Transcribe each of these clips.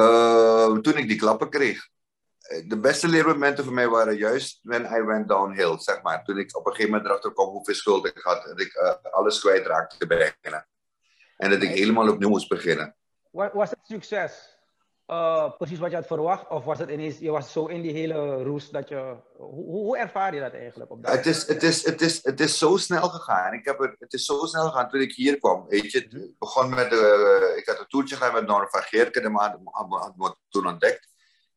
Uh, toen ik die klappen kreeg. De beste leermomenten voor mij waren juist when I went downhill, zeg maar. Toen ik op een gegeven moment erachter kwam hoeveel schuld ik had. En ik uh, alles kwijtraakte bijna. En dat ik helemaal opnieuw moest beginnen. Was het succes uh, precies wat je had verwacht? Of was het ineens, je was zo in die hele roes dat je... Hoe, hoe ervaar je dat eigenlijk? Op dat het, is, het, is, het, is, het is zo snel gegaan. Ik heb er, het is zo snel gegaan toen ik hier kwam. Weet je, het begon met... De, ik had een toertje gedaan met Norm van Geerke. De man had me toen ontdekt.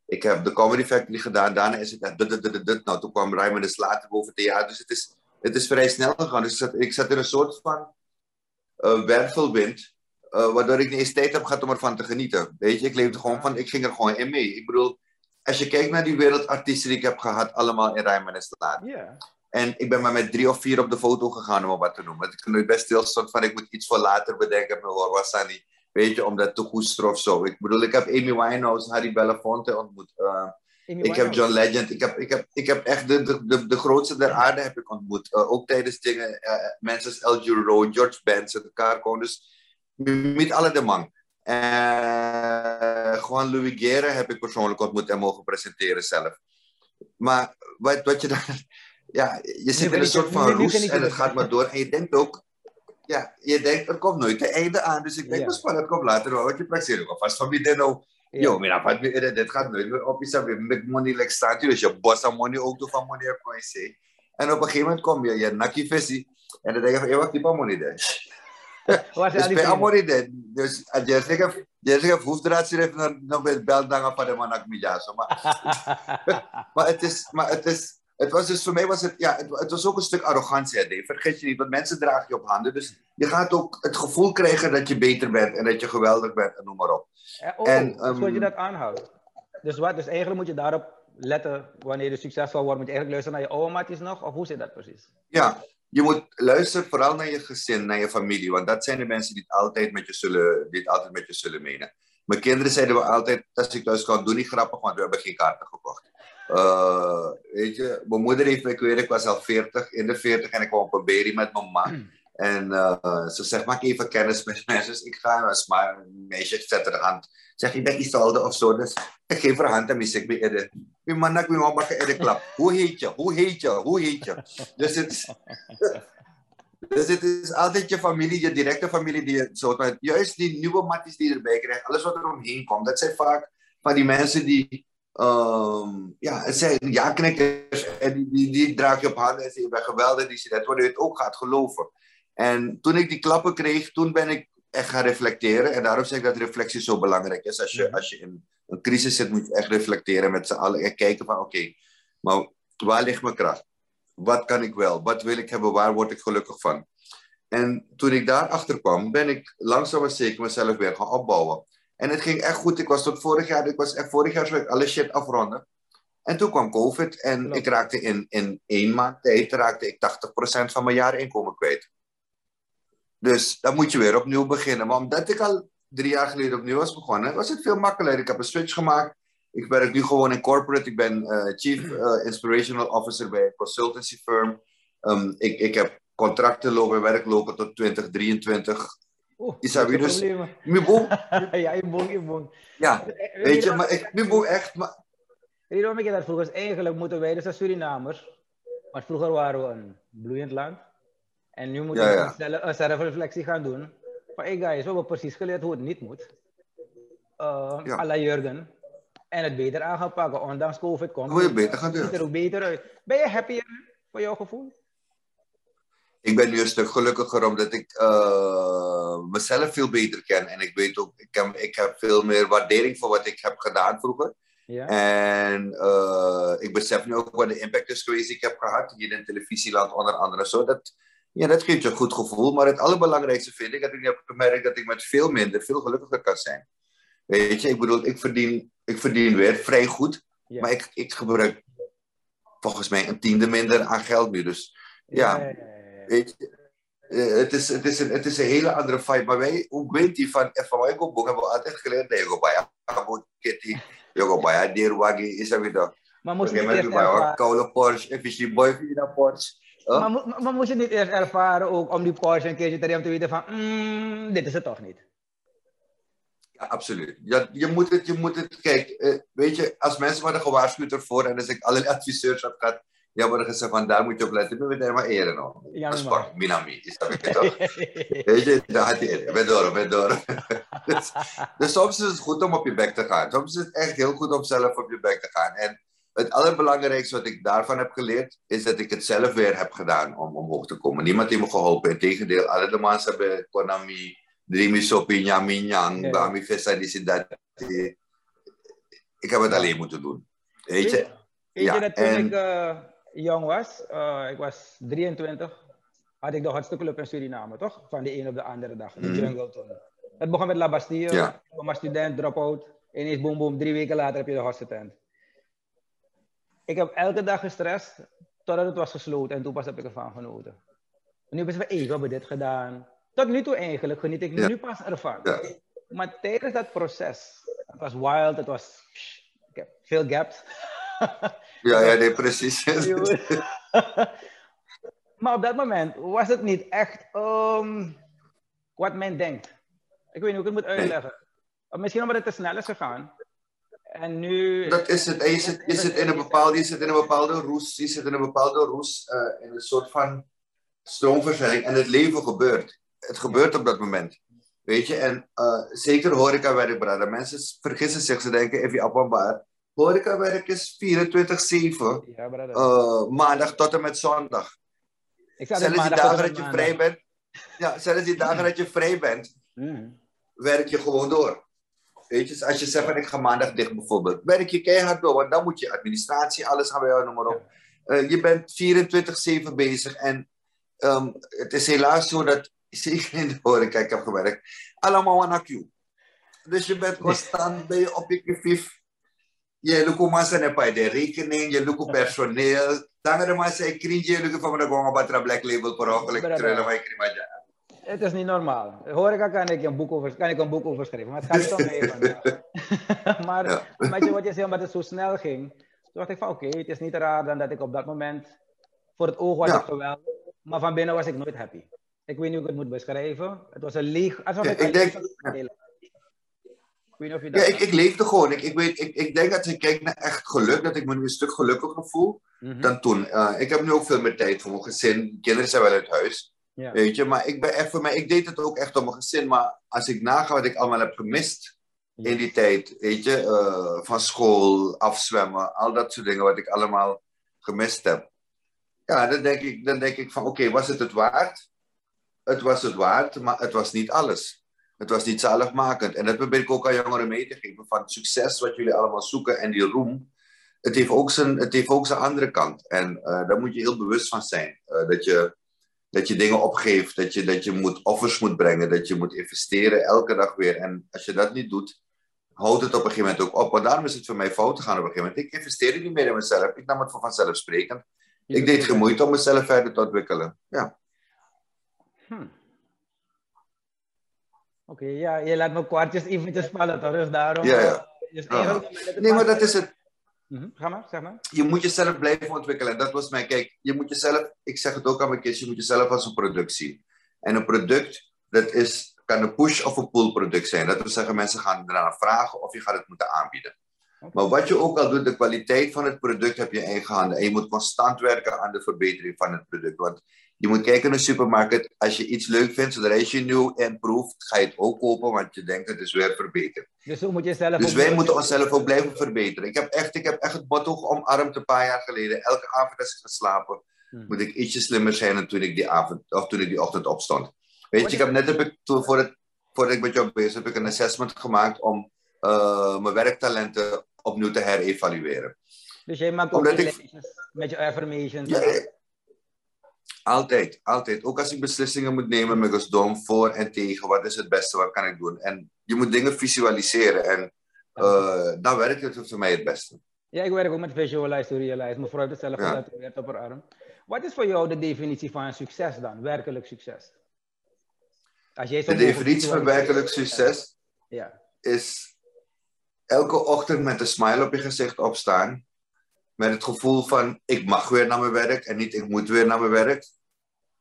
Ik heb de Comedy Factory gedaan. Daarna is het... Dit, dit, dit, Nou, toen kwam Rijmen de Slater boven theater. Dus het is, het is vrij snel gegaan. Dus ik zat, ik zat in een soort van... Uh, wervelwind uh, waardoor ik niet eens tijd heb gehad om ervan te genieten. Weet je, ik leefde gewoon van, ik ging er gewoon in mee. Ik bedoel, als je kijkt naar die wereldartiesten die ik heb gehad, allemaal in Rijmen en. Yeah. En ik ben maar met drie of vier op de foto gegaan, om wat te noemen. Ik nooit best stilstaan van, ik moet iets voor later bedenken met Wassani. Weet je, om dat te koesteren of zo. Ik bedoel, ik heb Amy Winehouse, Harry Belafonte ontmoet. Uh, ik heb John Legend. Ik heb, ik heb, ik heb echt de, de, de, de grootste der aarde heb ik ontmoet. Uh, ook tijdens dingen, mensen als L.G. Rowe, George Benson, Carcon. Met alle de man. Uh, gewoon Louis Guerre heb ik persoonlijk ontmoet en mogen presenteren zelf. Maar wat, wat je dan... Ja, je zit in een soort van roes en het gaat maar door. En je denkt ook... Ja, je denkt, er komt nooit een einde aan. Dus ik denk, ja. maar het komt later wel. Want je presenteren of vast van wie dan ook. Yo, mira, dit gaat nooit meer op je met money like staat. Dus je bossa money ook toe van money op je En op een gegeven moment kom je, je nakkie visie. En dan denk je van, wat die money daar. bij Amoride, dus als je zegt, je zegt hoefdraad schrijft dan nog bij beldangen van de manak mijaso. Maar, maar het is, maar het is, het was dus voor mij was het, ja, het, het was ook een stuk arrogantie, Dave. Vergeet je niet, want mensen dragen je op handen. Dus je gaat ook het gevoel krijgen dat je beter bent en dat je geweldig bent en noem maar op. Ja, oh, en, um, je dat aanhoudt. Dus wat, dus eigenlijk moet je daarop letten wanneer je succesvol wordt. Moet je eigenlijk luisteren naar je oude matjes nog? Of hoe zit dat precies? Ja, je moet luisteren vooral naar je gezin, naar je familie. Want dat zijn de mensen die het altijd met je zullen, die altijd met je zullen menen. Mijn kinderen zeiden we altijd, als ik thuis kan, doe niet grappig, want we hebben geen kaarten gekocht. Uh, weet je, mijn moeder heeft me, ik weet, ik was al 40, in de 40 en ik kwam op een berry met mijn man. En uh, ze zegt, maak even kennis met mensen. Dus ik ga, als maar een meisje zet er hand. Zeg, ik ben Isolde of zo. Dus ik geef haar hand en ik zeg, bij Mijn man, ik klap. Hoe heet je? Hoe heet je? Hoe heet je? Dus het is, dus het is altijd je familie, je directe familie, die zo, juist die nieuwe matties die je erbij krijgt, alles wat er omheen komt, dat zijn vaak van die mensen die, um, ja, het zijn ja-knikkers en die, die, draag je op handen en zeggen, je bent geweldig, die dat, waardoor je het ook gaat geloven. En toen ik die klappen kreeg, toen ben ik echt gaan reflecteren. En daarom zeg ik dat reflectie zo belangrijk is. Als je, als je in een crisis zit, moet je echt reflecteren met z'n allen. En kijken van, oké, maar waar ligt mijn kracht? Wat kan ik wel? Wat wil ik hebben? Waar word ik gelukkig van? En toen ik daarachter kwam, ben ik langzaam maar zeker mezelf weer gaan opbouwen. En het ging echt goed. Ik was tot vorig jaar, ik was echt vorig jaar zo ik alle shit afronden. En toen kwam COVID en ik raakte in, in één maand tijd raakte ik 80% van mijn jaarinkomen kwijt. Dus dan moet je weer opnieuw beginnen. Maar omdat ik al drie jaar geleden opnieuw was begonnen, was het veel makkelijker. Ik heb een switch gemaakt. Ik werk nu gewoon in corporate. Ik ben uh, Chief uh, Inspirational Officer bij een consultancy firm. Um, ik, ik heb contracten lopen, werk lopen tot 2023. Oeh, Isabi, dus... Mibo. ja, ik boom. Ja, weet je, maar ik, Mibo echt... Maar... Weet je ik dat vroeg? Dus eigenlijk moeten wij, dus als Surinamers, maar vroeger waren we een bloeiend land. En nu moeten we ja. een zelfreflectie gaan doen. Van, hey guys, we hebben precies geleerd hoe het niet moet. Uh, à la Jurgen. En het beter aan gaan pakken, ondanks COVID komt. Hoe je beter gaan doen. Ziet er ook beter uit. Ben je happier voor jouw gevoel? Ik ben nu een stuk gelukkiger omdat ik uh, mezelf veel beter ken. En ik weet ook, ik heb, ik heb veel meer waardering voor wat ik heb gedaan vroeger. Ja. En uh, ik besef nu ook wat de impact is geweest die ik heb gehad hier in televisieland onder andere. Zo dat, ja, dat geeft je een goed gevoel. Maar het allerbelangrijkste vind ik dat ik heb gemerkt dat ik met veel minder, veel gelukkiger kan zijn. Weet je, ik bedoel, ik verdien, ik verdien weer vrij goed. Maar ik, ik gebruik volgens mij een tiende minder aan geld nu. Dus ja, weet je. Eh, het is, het, is een, het is een hele andere vibe. Maar wij, hoe weet die van FAY boek hebben we altijd geleerd. Nee, bij Kitty, go bij Deerwagi, is er weer. Maar moest je Koude Porsche, efficiënt boy via Maar, maar, moet je niet eerst ervaren ook om die Porsche een keertje te hebben te weten van, mm, dit is het toch niet? absoluut. Ja, je, moet het, je moet het, kijk, uh, weet je, als mensen worden gewaarschuwd ervoor en als ik allerlei adviseurs had gehad, ja, worden gezegd van daar moet je op letten, ben je maar eren nog. Ja, dat is pak, Minami, is dat ik toch? weet je, daar had je ben door, ben door. dus, dus soms is het goed om op je bek te gaan. Soms is het echt heel goed om zelf op je bek te gaan. En het allerbelangrijkste wat ik daarvan heb geleerd, is dat ik het zelf weer heb gedaan om omhoog te komen. Niemand heeft me geholpen. Integendeel, alle de mensen hebben Konami, Dreamy Sopi, Nyami Nyang, Bami Vesta, dat. Ik heb het alleen moeten doen. Weet je? Weet je dat toen en... ik uh, jong was, uh, ik was 23, had ik de hotste club in Suriname, toch? Van de een op de andere dag, de mm. jungle toen. Het begon met La Bastille, ja. ik was student, drop-out. Ineens boom boom, drie weken later heb je de hotste tent ik heb elke dag gestrest totdat het was gesloten en toen pas heb ik ervan genoten. En nu ben ik van, hé, we hebben dit gedaan. Tot nu toe eigenlijk geniet ik nu pas ervan. Ja. Maar tijdens dat proces, het was wild, het was ik heb veel gaps. ja, ja, nee, precies. maar op dat moment was het niet echt um, wat men denkt. Ik weet niet hoe ik het moet uitleggen. Misschien omdat het te snel is gegaan. En nu... Dat is het. je zit, je zit in een bepaalde, je zit in een bepaalde roes, je zit in een bepaalde roes, uh, in een soort van stroomversnelling. En het leven gebeurt. Het gebeurt op dat moment. Weet je, en uh, zeker horecawerk, brother. Mensen vergissen zich, ze denken, even appelbaar. Horecawerk is 24-7, ja, uh, maandag tot en met zondag. Ik zelfs die dagen dat je vrij bent, ja, zelfs die dagen dat je vrij bent, mm. werk je gewoon door. Weet je, als je zegt van ik ga maandag dicht bijvoorbeeld, werk je keihard door, want dan moet je administratie, alles gaan we jou, noem maar op. Uh, je bent 24-7 bezig en um, het is helaas zo dat, zeker in de horeca, ik heb gewerkt, allemaal aan accu. Dus je bent constant ben je objectief. Je lukt maar zijn bij de rekening, je lukt personeel. Dan er maar zijn cringe, je lukt van de gonga batra black label per ongeluk, het is niet normaal. Horeca kan ik een boek over, kan ik een boek over schrijven, maar het gaat niet om mee vandaag. maar ja. wat je zei, omdat het zo snel ging, toen dacht ik van oké, het is niet raar dan dat ik op dat moment, voor het oog was ja. het geweldig, maar van binnen was ik nooit happy. Ik weet niet hoe ik het moet beschrijven. Het was een leeg, alsof ja, ik, ik denk, ik ja, ik, ik leefde gewoon. Ik, ik, weet, ik, ik denk dat ik kijk naar echt geluk, dat ik me nu een stuk gelukkiger voel mm -hmm. dan toen. Uh, ik heb nu ook veel meer tijd voor mijn gezin. Kinderen zijn wel uit huis. Ja. Weet je, maar ik ben echt voor mij, ik deed het ook echt om mijn gezin, maar als ik naga wat ik allemaal heb gemist in die tijd, weet je, uh, van school, afzwemmen, al dat soort dingen wat ik allemaal gemist heb. Ja, dan denk ik, dan denk ik van oké, was het het waard? Het was het waard, maar het was niet alles. Het was niet zaligmakend. En dat probeer ik ook aan jongeren mee te geven. Van het succes wat jullie allemaal zoeken en die roem, het heeft ook zijn, het heeft ook zijn andere kant. En uh, daar moet je heel bewust van zijn. Uh, dat je dat je dingen opgeeft, dat je, dat je moet offers moet brengen, dat je moet investeren elke dag weer. En als je dat niet doet, houdt het op een gegeven moment ook op. Maar daarom is het voor mij fout gegaan op een gegeven moment. Ik investeerde niet meer in mezelf. Ik nam het voor vanzelfsprekend. Ik deed geen moeite om mezelf verder te ontwikkelen. Ja. Hm. Oké, ja, je laat me kwartjes eventjes vallen, toch? Dus daarom... Ja, ja. Dus nee, maar dat is het. Mhm. Ga maar, zeg maar. Je moet jezelf blijven ontwikkelen. Dat was mijn, kijk, je moet jezelf, ik zeg het ook aan mijn kids, je moet jezelf als een product zien. En een product, dat is, kan een push- of een pull product zijn. Dat wil zeggen, mensen gaan eraan vragen of je gaat het moeten aanbieden. Maar wat je ook al doet, de kwaliteit van het product heb je in eigen handen. En je moet constant werken aan de verbetering van het product. Want je moet kijken in de supermarkt. Als je iets leuk vindt, zodra je nieuw en proeft, ga je het ook kopen, want je denkt het is weer verbeterd. Dus, moet je zelf dus wij moeten onszelf ook blijven verbeteren. Ik heb echt, ik heb echt het motto omarmd een paar jaar geleden. Elke avond als ik ga slapen, hmm. moet ik ietsje slimmer zijn dan toen ik die, avond, of toen ik die ochtend opstond. Weet je, ik heb net heb ik, voor het, voordat ik met jou bezig heb ik een assessment gemaakt om uh, mijn werktalenten opnieuw te herevalueren. Dus jij maakt ook ik, met je affirmations? Ja, altijd, altijd. Ook als ik beslissingen moet nemen met gesdom voor en tegen, wat is het beste, wat kan ik doen? En je moet dingen visualiseren en uh, dan werkt het voor mij het beste. Ja, ik werk ook met visualize to realize. Mevrouw heeft het zelf ja. op haar arm. Wat is voor jou de definitie van succes dan? Werkelijk succes? Als jij de definitie van werkelijk succes ja. is elke ochtend met een smile op je gezicht opstaan met het gevoel van ik mag weer naar mijn werk en niet ik moet weer naar mijn werk.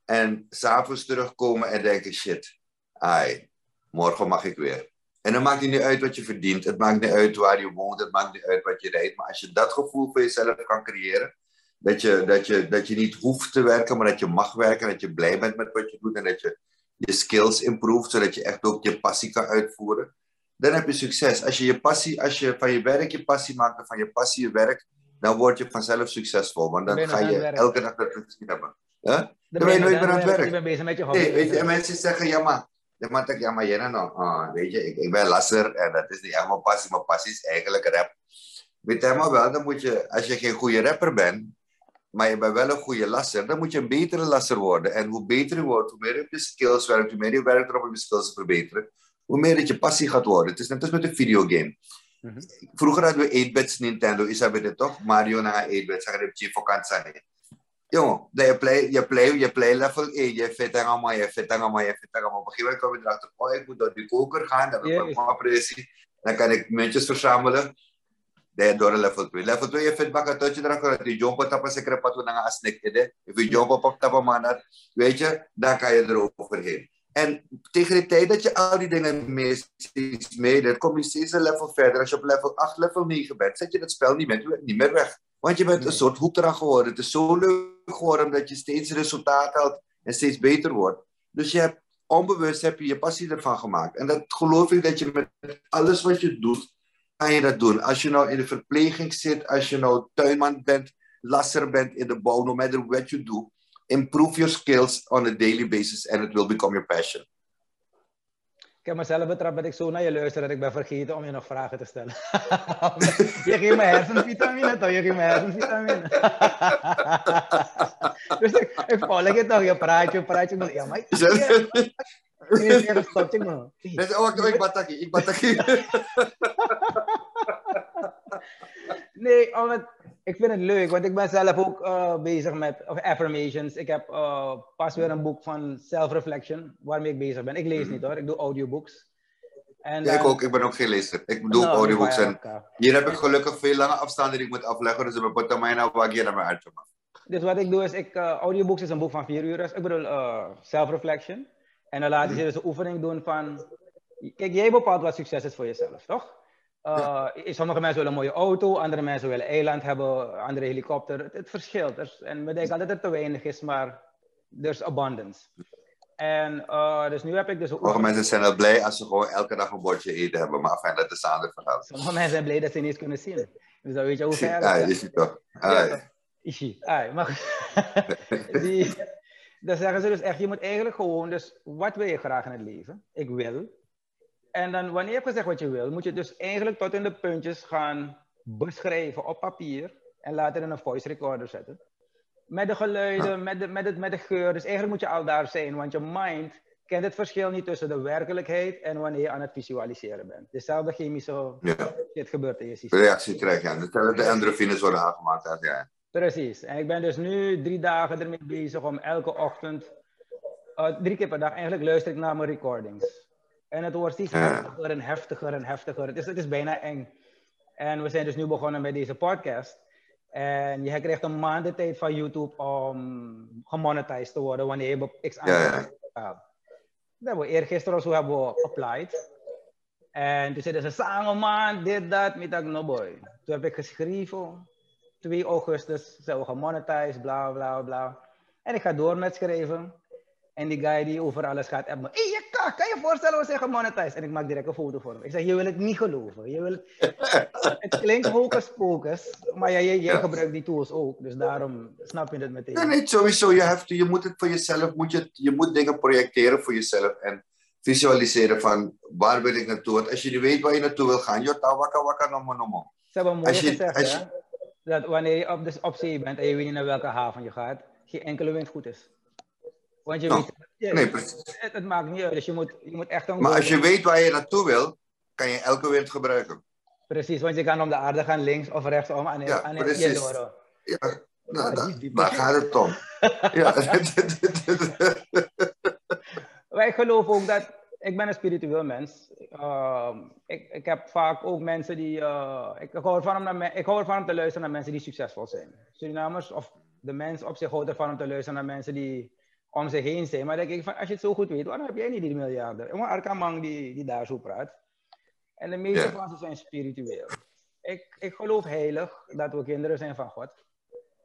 En s'avonds terugkomen en denken shit, ai, morgen mag ik weer. En dan maakt het niet uit wat je verdient. Het maakt niet uit waar je woont. Het maakt niet uit wat je rijdt. Maar als je dat gevoel voor jezelf kan creëren. Dat je, dat, je, dat je niet hoeft te werken, maar dat je mag werken. Dat je blij bent met wat je doet. En dat je je skills improves, zodat je echt ook je passie kan uitvoeren. Dan heb je succes. Als je, je passie, als je van je werk je passie maakt en van je passie je werk, dan word je vanzelf succesvol. Want dan ga je elke dag dat plezier hebben. Huh? Dan ben je nooit meer aan het werk. Ik ben bezig met je hobby. Nee, weet je, en mensen zeggen, ja maar, maar, ja, maar jij nou, uh, weet je, ik, ik ben lasser en dat is niet echt mijn passie. Mijn passie is eigenlijk rap. Weet je, maar wel, dan moet je, als je geen goede rapper bent, maar je bent wel een goede lasser, dan moet je een betere lasser worden. En hoe beter je wordt, hoe meer je op je skills werkt, hoe meer je werkt erop om je skills te verbeteren, hoe meer je passie gaat worden. Het is net als met een videogame. Mm -hmm. Vroeger hadden we 8-bits Nintendo, is dat dit toch? Mario na 8-bits, dan heb je vakantie. Jongen, je play, je play, je play level 1, je vet en allemaal, je vet en allemaal, je vet en allemaal. Op een gegeven moment kom je erachter, oh, ik moet door die koker gaan, dan heb ik een pressie. Dan kan ik muntjes verzamelen. Dan door level 2. Level 2, je vet bakken tot je erachter dat je jump tappen se krepat na nga asnek ide. If je jump op tappen manat, weet je, dan kan je eroverheen. En tegen de tijd dat je al die dingen meedeed, kom je steeds een level verder. Als je op level 8, level 9 bent, zet je dat spel niet meer, niet meer weg. Want je bent een soort hoekdrag geworden. Het is zo leuk geworden dat je steeds resultaat haalt en steeds beter wordt. Dus je hebt onbewust heb je je passie ervan gemaakt. En dat geloof ik dat je met alles wat je doet, kan je dat doen. Als je nou in de verpleging zit, als je nou tuinman bent, lasser bent in de bouw, no matter what you do, improve your skills on a daily basis and it will become your passion. Ik heb mezelf betrapt dat ik zo naar je luister dat ik ben vergeten om je nog vragen te stellen. je geeft me hersenvitamine toch? Je geeft me hersenvitamine. dus ik, ik volg je toch, je praat, je praat, je Ja, maar. Ja, stop. Oh, ik bataki, ik bataki. nee, omdat ik vind het leuk, want ik ben zelf ook uh, bezig met of affirmations. Ik heb uh, pas weer een boek van self-reflection waarmee ik bezig ben. Ik lees niet hoor, ik doe audiobooks. En ja, ik ook, ik ben ook geen lezer. Ik doe nou, audiobooks en hier heb ik gelukkig veel lange afstanden die ik moet afleggen, dus ik ben mij nou wat naar mijn uit Dus wat ik doe is, ik, uh, audiobooks is een boek van vier uur, dus ik bedoel self-reflection. En dan laat je dus een oefening doen van, kijk, jij bepaalt wat succes is voor jezelf, toch? Uh, sommige mensen willen een mooie auto, andere mensen willen eiland hebben, andere helikopter. Het, het verschilt. Er, en we denken altijd dat het te weinig is, maar er is abundance. En uh, dus nu heb ik dus... Sommige mensen zijn wel blij als ze gewoon elke dag een bordje eten hebben, maar fijn dat is een ander verhaal. Sommige mensen zijn blij dat ze niet kunnen zien. Dus dan weet je hoe ver Ja, is het toch. Ja, Ishi. Ah, maar die, dan zeggen ze dus echt, je moet eigenlijk gewoon, dus wat wil je graag in het leven? Ik wil en dan wanneer je hebt gezegd wat je wil, moet je dus eigenlijk tot in de puntjes gaan beschrijven op papier en later in een voice recorder zetten. Met de geluiden, met, de, met, het, met de geur. Dus eigenlijk moet je al daar zijn, want je mind kent het verschil niet tussen de werkelijkheid en wanneer je aan het visualiseren bent. Dezelfde chemische ja. shit gebeurt in je systeem. Reactie krijg je. De endorfines worden aangemaakt. Ja. Precies. En ik ben dus nu drie dagen ermee bezig om elke ochtend, uh, drie keer per dag, eigenlijk luister ik naar mijn recordings. En het wordt steeds heftiger en heftiger en heftiger. Het is, het is bijna eng. En we zijn dus nu begonnen met deze podcast. En je krijgt een maand de tijd van YouTube om gemonetized te worden wanneer je x aantal ja, ja. Dat hebben we eergisteren of zo hebben we applied. En toen zeiden ze, een maand, dit, dat, met dat, no boy. Toen heb ik geschreven, 2 augustus zijn we gemonetized, bla, bla, bla. En ik ga door met schrijven. En die guy die over alles gaat appen. Hé, je kan, kan je voorstellen, we zeggen monetize. En ik maak direct een foto voor hem. Ik zeg, je wil het niet geloven. Je wil het... het klinkt hocus pocus, maar jij, jij, jij gebruikt die tools ook. Dus daarom snap je het meteen. Nee, nee, sowieso. Je, hebt, je moet het voor jezelf, moet je, je moet dingen projecteren voor jezelf. En visualiseren van, waar wil ik naartoe? Want als je niet weet waar je naartoe wil gaan, jota, wakka, wakka, nomo, nomo. Ze hebben mooi gezegd, als je, dat wanneer je op, de, op zee bent en je weet niet naar welke haven je gaat, geen enkele wind goed is. Want je no. weet, nee, het, het, maakt niet uit. Dus je moet, je moet echt Maar als je weet waar je naartoe wil, kan je elke wind gebruiken. Precies, want je kan om de aarde gaan links of rechtsom aan, ja, aan precies. Ja, nou, oh, daar gaat het om. ja. Wij geloven ook dat ik ben een spiritueel mens. Uh, ik, ik heb vaak ook mensen die. Uh, ik, ik, hou ervan om naar, ik hou ervan om te luisteren naar mensen die succesvol zijn. Surinamers of de mens op zich houdt ervan om te luisteren naar mensen die om zich heen zijn. Maar dan denk ik van, als je het zo goed weet, waarom heb jij niet die miljarden? Een Arkamang die, die daar zo praat. En de meeste van ze zijn spiritueel. Ik, ik geloof heilig dat we kinderen zijn van God.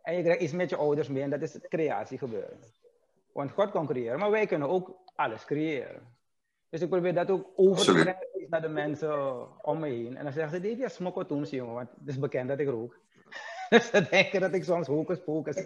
En je krijgt iets met je ouders mee en dat is het creatiegebeuren. Want God kan creëren, maar wij kunnen ook alles creëren. Dus ik probeer dat ook over te brengen naar de mensen om me heen. En dan zeggen ze, dit is smokkeltoens, jongen, want het is bekend dat ik rook. Ze denken dat ik soms hocus pocus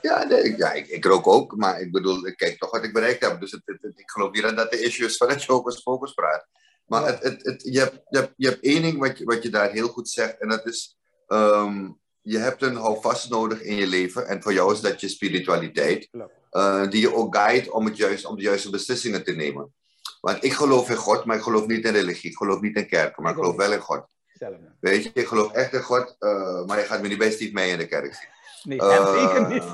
Ja, nee, ja ik, ik, rook ook, maar ik bedoel, ik kijk toch wat ik bereikt heb. Dus het, ik geloof niet dat de issues van het hocus pocus praat. Maar het, het, het, je, hebt, je, hebt, je hebt één ding wat je, wat je daar heel goed zegt, en dat is, um, je hebt een houvast nodig in je leven. En voor jou is dat je spiritualiteit, uh, die je ook guide om, het juist, om de juiste beslissingen te nemen. Want ik geloof in God, maar ik geloof niet in religie. Ik geloof niet in kerken, maar ik geloof wel in God. Weet je, ik geloof echt in God, uh, maar je gaat me niet bij Steve mee in de kerk zien. Nee, uh, zeker niet.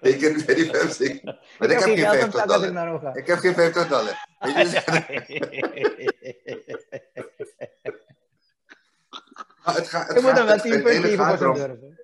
Zeker niet, die Maar ik, heb geen 50 dollar. Ik heb geen 50 dollar. het gaat, het je moet hem wel 10 punten geven voor durven.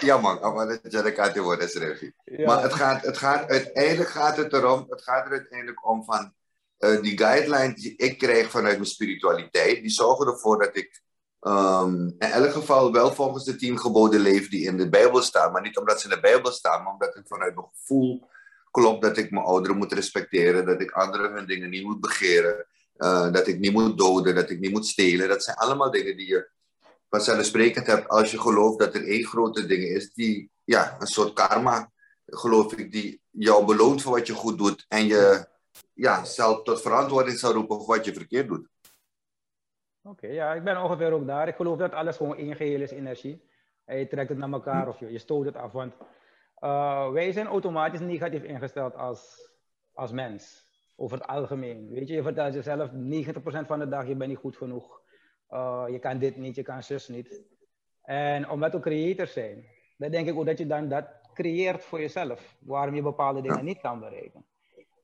Ja man, maar dat is de worden, is Maar het gaat, het gaat, uiteindelijk gaat het erom, het gaat er uiteindelijk om van uh, die guidelines die ik krijg vanuit mijn spiritualiteit, die zorgen ervoor dat ik um, in elk geval wel volgens de tien geboden leef die in de Bijbel staan. Maar niet omdat ze in de Bijbel staan, maar omdat het vanuit mijn gevoel klopt dat ik mijn ouderen moet respecteren, dat ik anderen hun dingen niet moet begeren, uh, dat ik niet moet doden, dat ik niet moet stelen. Dat zijn allemaal dingen die je vanzelfsprekend hebt als je gelooft dat er één grote ding is die, ja, een soort karma, geloof ik, die jou beloont voor wat je goed doet en je ja, zelf tot verantwoording zou roepen voor wat je verkeerd doet. Oké, ja, ik ben ongeveer ook daar. Ik geloof dat alles gewoon één geheel is energie. En je trekt het naar elkaar of je, je stoot het af. Want uh, wij zijn automatisch negatief ingesteld als, als mens. Over het algemeen. Weet je, je vertelt jezelf 90% van de dag, je bent niet goed genoeg. Uh, je kan dit niet, je kan zus niet. En omdat we creators zijn, dan denk ik ook dat je dan dat creëert voor jezelf. Waarom je bepaalde dingen niet kan bereiken.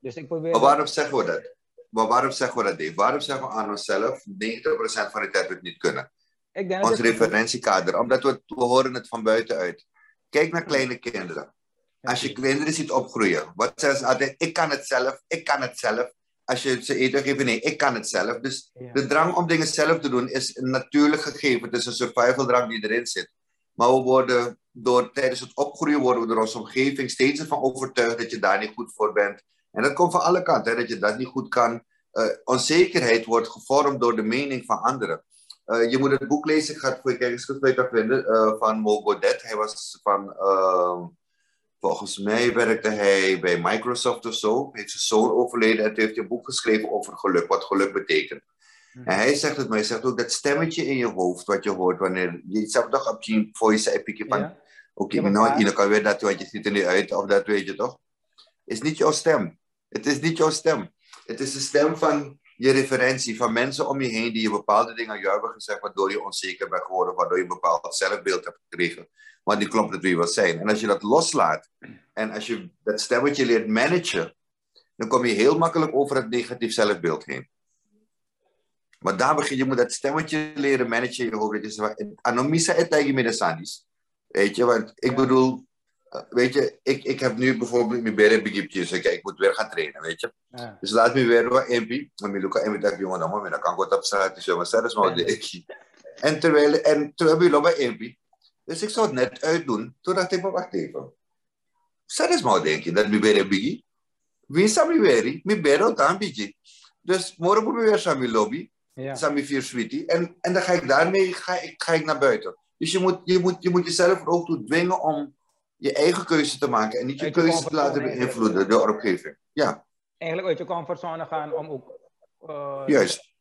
Dus ik probeer... Maar waarom zeggen we dat? Maar waarom zeggen we dat, Dave? Waarom zeggen we aan onszelf 90% van de tijd we het niet kunnen? Ik denk Ons referentiekader. Omdat we, we horen het van buitenuit. Kijk naar kleine kinderen. Als je kinderen ziet opgroeien, wat zeggen ze altijd? Ik kan het zelf, ik kan het zelf. Als je ze eten geeft, nee, ik kan het zelf. Dus de drang om dingen zelf te doen is een natuurlijk gegeven. Het is een survival drang die erin zit. Maar we worden door, tijdens het opgroeien worden we door onze omgeving steeds ervan overtuigd dat je daar niet goed voor bent. En dat komt van alle kanten, hè, dat je dat niet goed kan. Uh, onzekerheid wordt gevormd door de mening van anderen. Uh, je moet het boek lezen, ik ga het voor je kijkers beter vinden, uh, van Mo Godet. Hij was van, ehm, volgens mij werkte hij bij Microsoft of zo. Hij heeft zijn zoon overleden en heeft een boek geschreven over geluk, wat geluk betekent. Hmm. En hij zegt het, maar hij zegt ook dat stemmetje in je hoofd, wat je hoort wanneer je zelf toch op je voice heb van, oké, okay, nou, je kan weer dat, wat je ziet er niet uit, of dat weet je toch? Is niet jouw stem. Het is niet jouw stem. Het is de stem van je referentie, van mensen om je heen die je bepaalde dingen aan jou hebben gezegd, waardoor je onzeker bent geworden, waardoor je een bepaald zelfbeeld hebt gekregen. Want die klopt het wie wil zijn. En als je dat loslaat en als je dat stemmetje leert managen, dan kom je heel makkelijk over het negatief zelfbeeld heen. Maar daar begin je, moet dat stemmetje leren managen in je hoofd. Anomisa et tegen Weet je, want ik bedoel, weet je, ik, ik heb nu bijvoorbeeld mijn bere begipjes. Dus ik moet weer gaan trainen, weet je. Ja. Dus laat me weer wat MP. Maar mi luka MP dat jongen dan, dan kan ik op straat. Dus jongen, is maar de En terwijl, en terwijl we lopen MP. Dus ik zou het net uitdoen. Toen dacht ik, wacht even. Is maar denk je, dat mi bere bigi. Wie is mi bere? Mi bere ook een beetje. Dus morgen moet ik weer samen lobby. Ja. Samen vier sweetie. En, en dan ga ik daarmee ga ik, ga ik naar buiten. Dus je moet, je moet, je moet jezelf er ook toe dwingen om je eigen keuze te maken en niet je, keuze te laten beïnvloeden door omgeving. Ja. Eigenlijk uit je comfortzone gaan om ook. Uh, Juist.